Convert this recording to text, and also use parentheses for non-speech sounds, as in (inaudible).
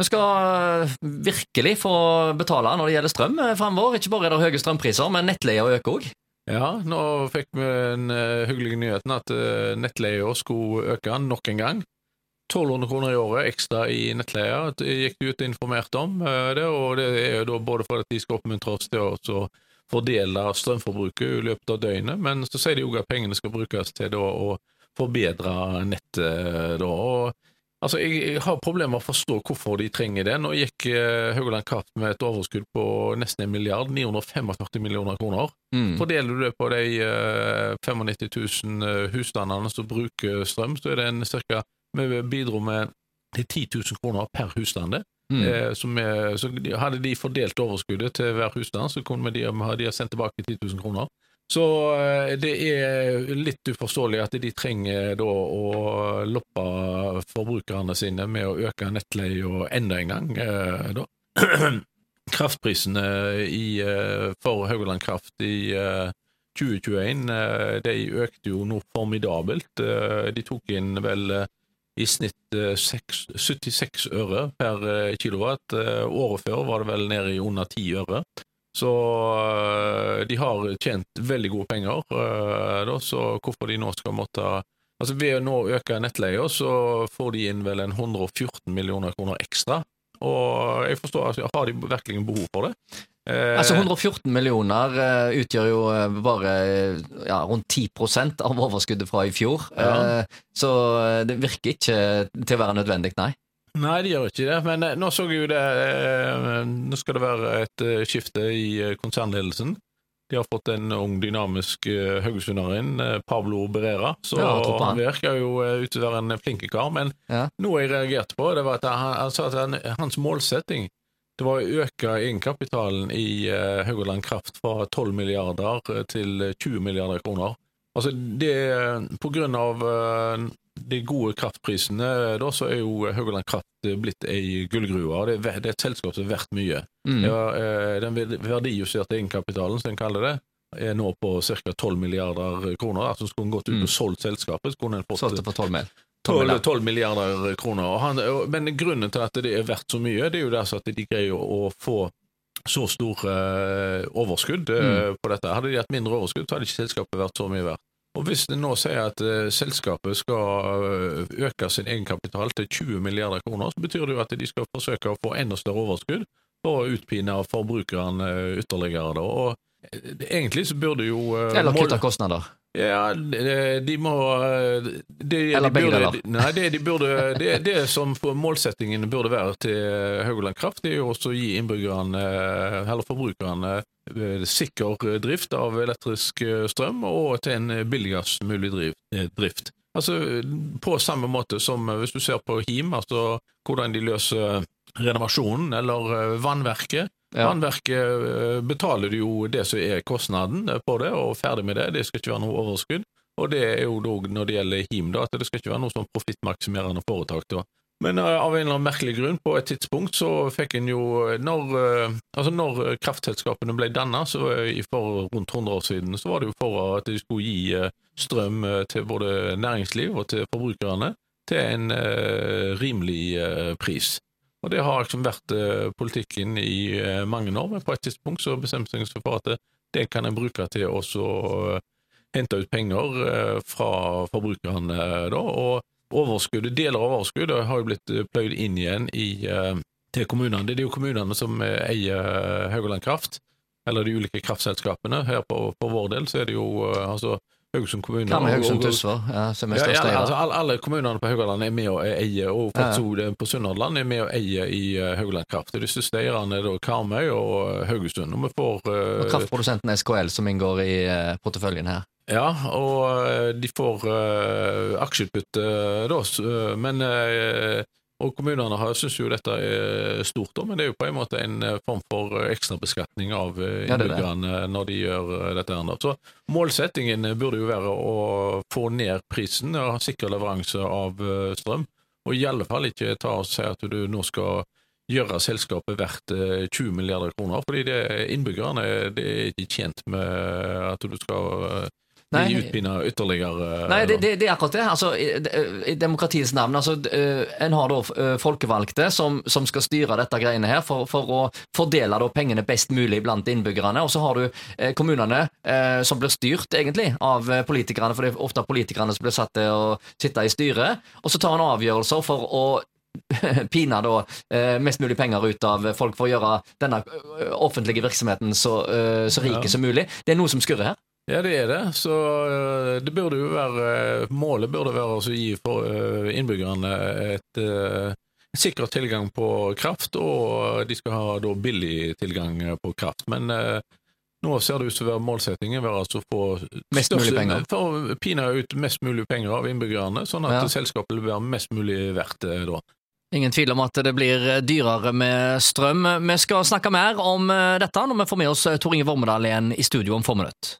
Vi skal virkelig få betale når det gjelder strøm fremover. Ikke bare er det høye strømpriser, men nettleia øker òg. Ja, nå fikk vi den uh, hyggelige nyheten at nettleia skulle øke nok en gang. 1200 kroner i året ekstra i nettleia gikk de ut og informerte om det, og det er jo da både for at de skal oppmuntre oss til å fordele strømforbruket i løpet av døgnet, men så sier de òg at pengene skal brukes til da, å forbedre nettet. da, og Altså, jeg, jeg har problemer med å forstå hvorfor de trenger det. Nå gikk eh, Haugaland Kapp med et overskudd på nesten en milliard, 945 millioner kroner. Mm. Fordeler du det på de eh, 95 000 husstandene som bruker strøm, så er det en cirka Vi bidro med 10 000 kroner per husstand. Mm. Eh, er, så hadde de fordelt overskuddet til hver husstand, så kunne de, de ha sendt tilbake 10 000 kroner. Så eh, det er litt uforståelig at de trenger da å loppe forbrukerne sine med å øke nettleia enda en gang. Eh, da. (clears throat) Kraftprisene i, eh, for Haugaland Kraft i 2021 de økte jo noe formidabelt. De tok inn vel i snitt 6, 76 øre per kilowatt. Året før var det vel nede i under 10 øre. Så eh, de har tjent veldig gode penger, eh, da, så hvorfor de nå skal måtte Altså Ved å nå øke nettleia, så får de inn vel en 114 millioner kroner ekstra. Og jeg forstår, altså, har de virkelig behov for det? Eh, altså 114 millioner uh, utgjør jo bare ja, rundt 10% av overskuddet fra i fjor. Ja. Eh, så det virker ikke til å være nødvendig, nei. Nei, de gjør ikke det. Men eh, nå så jeg jo det eh, Nå skal det være et eh, skifte i konsernledelsen. De har fått en ung, dynamisk haugesunder inn, Pablo Berera. Så ja, han virker jo ut til å være en flink kar. Men ja. noe jeg reagerte på, det var at han, han sa at han, hans målsetting det var å øke egenkapitalen i uh, Haugaland Kraft fra 12 milliarder til 20 milliarder kroner. Altså det, På grunn av uh, de gode kraftprisene, da, så er jo Haugaland Kraft blitt ei gullgruve. Det, det, er et selskap som er verdt mye. Mm. Ja, eh, den verdijusterte egenkapitalen, som en kaller det, er nå på ca. 12 milliarder kroner. altså Skulle en gått ut og mm. solgt selskapet, så kunne en fått Solgte for 12 mil. 12, 12 milliarder kroner. Han, men grunnen til at det er verdt så mye, det er jo det at de greier å få så stor uh, overskudd uh, mm. på dette. Hadde de hatt mindre overskudd, så hadde ikke selskapet vært så mye verdt. Og Hvis en nå sier at uh, selskapet skal uh, øke sin egenkapital til 20 milliarder kroner, så betyr det jo at de skal forsøke å få enda større overskudd for å utpine forbrukerne uh, ytterligere. Da. Og Egentlig så burde jo Eller kutte kostnader. Ja, de må de, Eller begge deler. Nei, det, de burde, det, det som målsettingen burde være til Haugaland Kraft, det er jo også å gi innbyggerne, eller forbrukerne, Eh, sikker drift av elektrisk eh, strøm, og til en billigst mulig eh, drift. Altså På samme måte som hvis du ser på Him, altså hvordan de løser renovasjonen eller vannverket. Ja. Vannverket betaler jo det som er kostnaden på det, og ferdig med det. Det skal ikke være noe overskudd. Og det er jo da når det gjelder Him, da, at det skal ikke være noe sånn profittmaksimerende foretak. da. Men uh, av en eller annen merkelig grunn, på et tidspunkt så fikk en jo Når, uh, altså når kraftselskapene ble danna, for rundt 100 år siden, så var det jo for at de skulle gi strøm til både næringsliv og til forbrukerne til en rimelig pris. Og det har liksom vært politikken i mange år, men på et tidspunkt så bestemte jeg seg for at det, det kan en bruke til å hente ut penger fra forbrukerne da. og overskuddet, deler av overskuddet har jo blitt eh, pløyd inn igjen i, til kommunene. Det er jo kommunene som eh, eier Haugaland Kraft, eller de ulike kraftselskapene. Her på, på vår del så er det jo altså Haugesund kommune med Haugesund Tysvær, ja, som er største eier? Ja, altså, alle, kommunene på Haugaland er med å eie, og ja. på Sunnhordland er med å eie i uh, Haugaland Kraft. De største eierne er da Karmøy og Haugesund. Og vi får uh, og Kraftprodusenten SKL som inngår i uh, porteføljen her? Ja, og uh, de får aksjeutbytte da, eh, men og kommunene syns jo dette er stort, men det er jo på en måte en form for ekstrabeskatning av innbyggerne ja, når de gjør dette. her. Så målsettingen burde jo være å få ned prisen og ha sikker leveranse av strøm, og i alle fall ikke ta og si at du nå skal gjøre selskapet verdt 20 milliarder kroner, fordi det, innbyggerne det er ikke tjent med at du skal Nei. De utpiner ytterligere. Nei, det, det, det er akkurat det. Altså, i, I demokratiets navn. Altså, eh, en har da eh, folkevalgte som, som skal styre dette greiene her for, for å fordele da pengene best mulig blant innbyggerne. Og så har du eh, kommunene eh, som blir styrt egentlig av eh, politikerne, for det er ofte politikerne som blir satt til å sitte i styret. Og så tar en avgjørelser for å (laughs) pine da eh, mest mulig penger ut av folk for å gjøre denne eh, offentlige virksomheten så, eh, så rike Ja. som mulig. Det er noe som skurrer her. Ja, det er det. Så øh, det burde jo være Målet burde være å gi øh, innbyggerne et sikker tilgang på kraft, og de skal ha da billig tilgang på kraft. Men eh, nå ser det ut til å være målsettingen være altså å få Mest mulig penger. For å pine ut mest mulig penger av innbyggerne, sånn at Ja. selskapet vil være mest mulig verdt øh, da. Ingen tvil om at det blir dyrere med strøm. Vi skal snakke mer om eh, dette når vi får med oss Tor Inge Vormedal igjen i studio om få minutter.